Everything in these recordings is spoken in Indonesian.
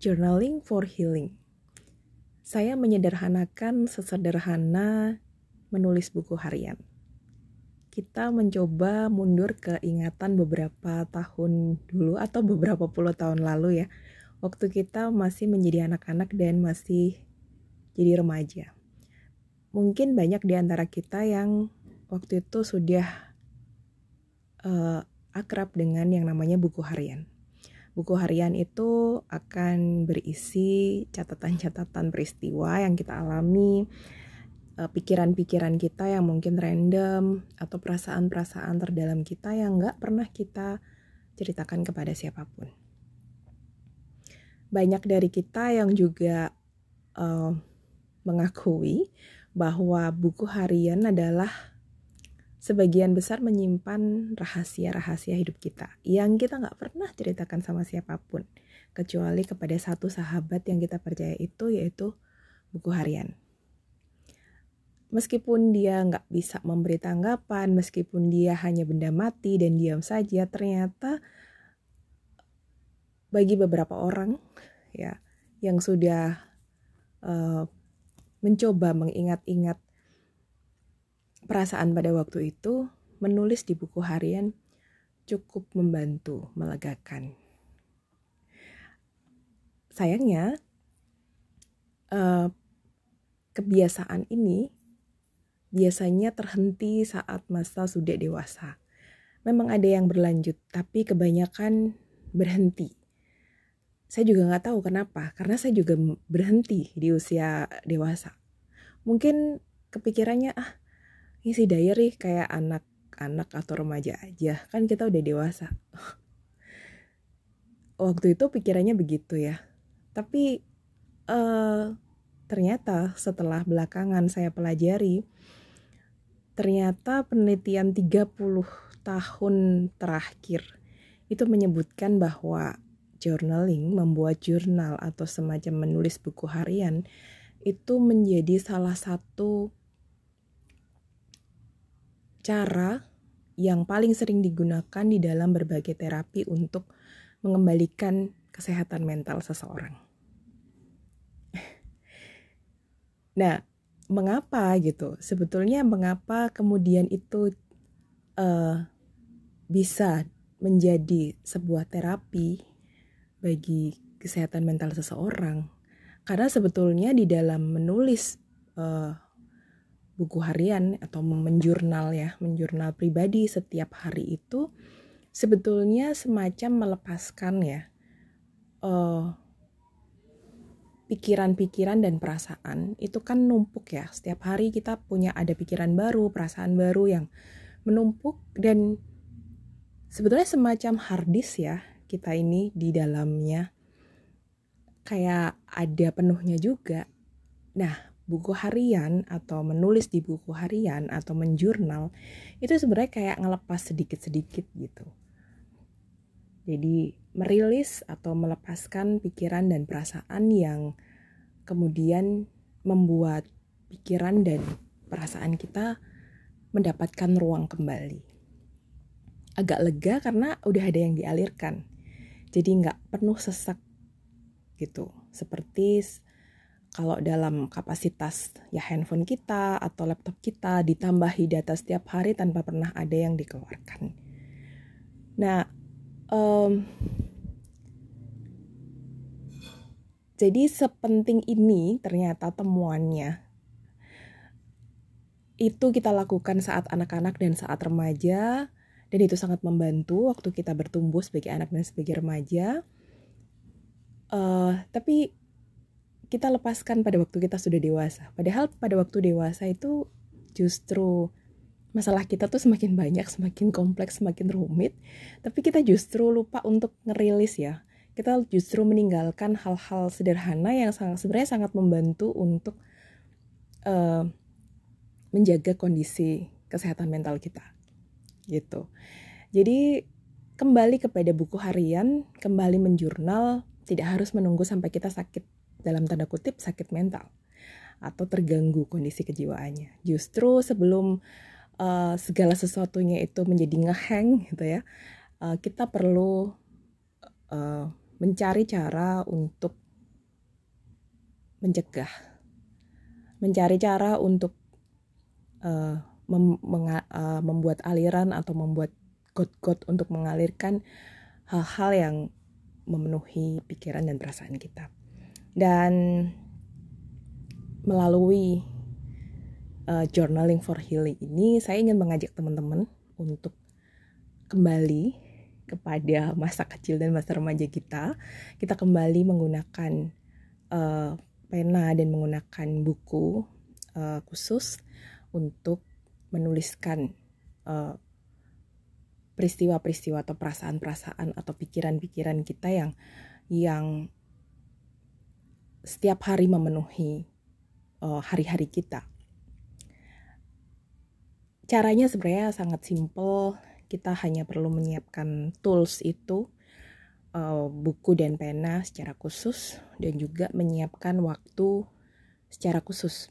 Journaling for Healing. Saya menyederhanakan sesederhana menulis buku harian. Kita mencoba mundur ke ingatan beberapa tahun dulu atau beberapa puluh tahun lalu ya. Waktu kita masih menjadi anak-anak dan masih jadi remaja. Mungkin banyak di antara kita yang waktu itu sudah uh, akrab dengan yang namanya buku harian Buku harian itu akan berisi catatan-catatan peristiwa yang kita alami, eh, pikiran-pikiran kita yang mungkin random, atau perasaan-perasaan terdalam kita yang nggak pernah kita ceritakan kepada siapa pun. Banyak dari kita yang juga uh, mengakui bahwa buku harian adalah sebagian besar menyimpan rahasia-rahasia hidup kita yang kita nggak pernah ceritakan sama siapa pun kecuali kepada satu sahabat yang kita percaya itu yaitu buku harian. Meskipun dia nggak bisa memberi tanggapan, meskipun dia hanya benda mati dan diam saja, ternyata bagi beberapa orang ya yang sudah uh, mencoba mengingat-ingat perasaan pada waktu itu, menulis di buku harian cukup membantu, melegakan. Sayangnya, uh, kebiasaan ini biasanya terhenti saat masa sudah dewasa. Memang ada yang berlanjut, tapi kebanyakan berhenti. Saya juga nggak tahu kenapa, karena saya juga berhenti di usia dewasa. Mungkin kepikirannya, ah isi diary kayak anak-anak atau remaja aja. Kan kita udah dewasa. Waktu itu pikirannya begitu ya. Tapi uh, ternyata setelah belakangan saya pelajari ternyata penelitian 30 tahun terakhir itu menyebutkan bahwa journaling, membuat jurnal atau semacam menulis buku harian itu menjadi salah satu cara yang paling sering digunakan di dalam berbagai terapi untuk mengembalikan kesehatan mental seseorang. Nah, mengapa gitu? Sebetulnya mengapa kemudian itu uh, bisa menjadi sebuah terapi bagi kesehatan mental seseorang? Karena sebetulnya di dalam menulis uh, buku harian atau menjurnal ya, menjurnal pribadi setiap hari itu sebetulnya semacam melepaskan ya pikiran pikiran-pikiran dan perasaan itu kan numpuk ya. Setiap hari kita punya ada pikiran baru, perasaan baru yang menumpuk dan sebetulnya semacam hardis ya kita ini di dalamnya kayak ada penuhnya juga. Nah, buku harian atau menulis di buku harian atau menjurnal itu sebenarnya kayak ngelepas sedikit-sedikit gitu. Jadi merilis atau melepaskan pikiran dan perasaan yang kemudian membuat pikiran dan perasaan kita mendapatkan ruang kembali. Agak lega karena udah ada yang dialirkan. Jadi nggak penuh sesak gitu. Seperti kalau dalam kapasitas ya handphone kita atau laptop kita ditambahi data setiap hari tanpa pernah ada yang dikeluarkan. Nah, um, jadi sepenting ini ternyata temuannya itu kita lakukan saat anak-anak dan saat remaja dan itu sangat membantu waktu kita bertumbuh sebagai anak dan sebagai remaja. Uh, tapi kita lepaskan pada waktu kita sudah dewasa. Padahal pada waktu dewasa itu justru masalah kita tuh semakin banyak, semakin kompleks, semakin rumit. Tapi kita justru lupa untuk ngerilis ya. Kita justru meninggalkan hal-hal sederhana yang sangat sebenarnya sangat membantu untuk uh, menjaga kondisi kesehatan mental kita. Gitu. Jadi kembali kepada buku harian, kembali menjurnal, tidak harus menunggu sampai kita sakit dalam tanda kutip sakit mental atau terganggu kondisi kejiwaannya. Justru sebelum uh, segala sesuatunya itu menjadi ngeheng gitu ya, uh, kita perlu uh, mencari cara untuk mencegah, mencari cara untuk uh, mem uh, membuat aliran atau membuat got-got untuk mengalirkan hal-hal yang memenuhi pikiran dan perasaan kita. Dan melalui uh, journaling for healing ini, saya ingin mengajak teman-teman untuk kembali kepada masa kecil dan masa remaja kita. Kita kembali menggunakan uh, pena dan menggunakan buku uh, khusus untuk menuliskan peristiwa peristiwa-peristiwa atau perasaan-perasaan atau pikiran-pikiran kita yang yang setiap hari memenuhi uh, hari-hari kita. Caranya sebenarnya sangat simple. Kita hanya perlu menyiapkan tools itu, uh, buku dan pena secara khusus, dan juga menyiapkan waktu secara khusus.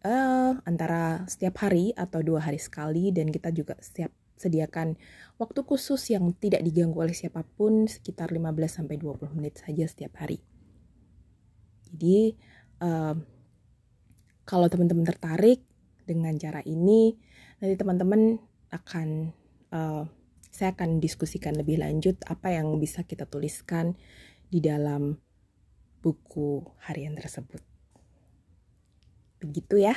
Uh, antara setiap hari atau dua hari sekali, dan kita juga setiap sediakan waktu khusus yang tidak diganggu oleh siapa pun sekitar 15-20 menit saja setiap hari. Jadi uh, kalau teman-teman tertarik dengan cara ini, nanti teman-teman akan uh, saya akan diskusikan lebih lanjut apa yang bisa kita tuliskan di dalam buku harian tersebut. Begitu ya.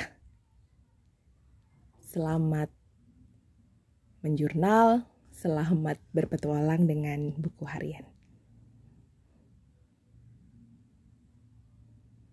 Selamat menjurnal, selamat berpetualang dengan buku harian.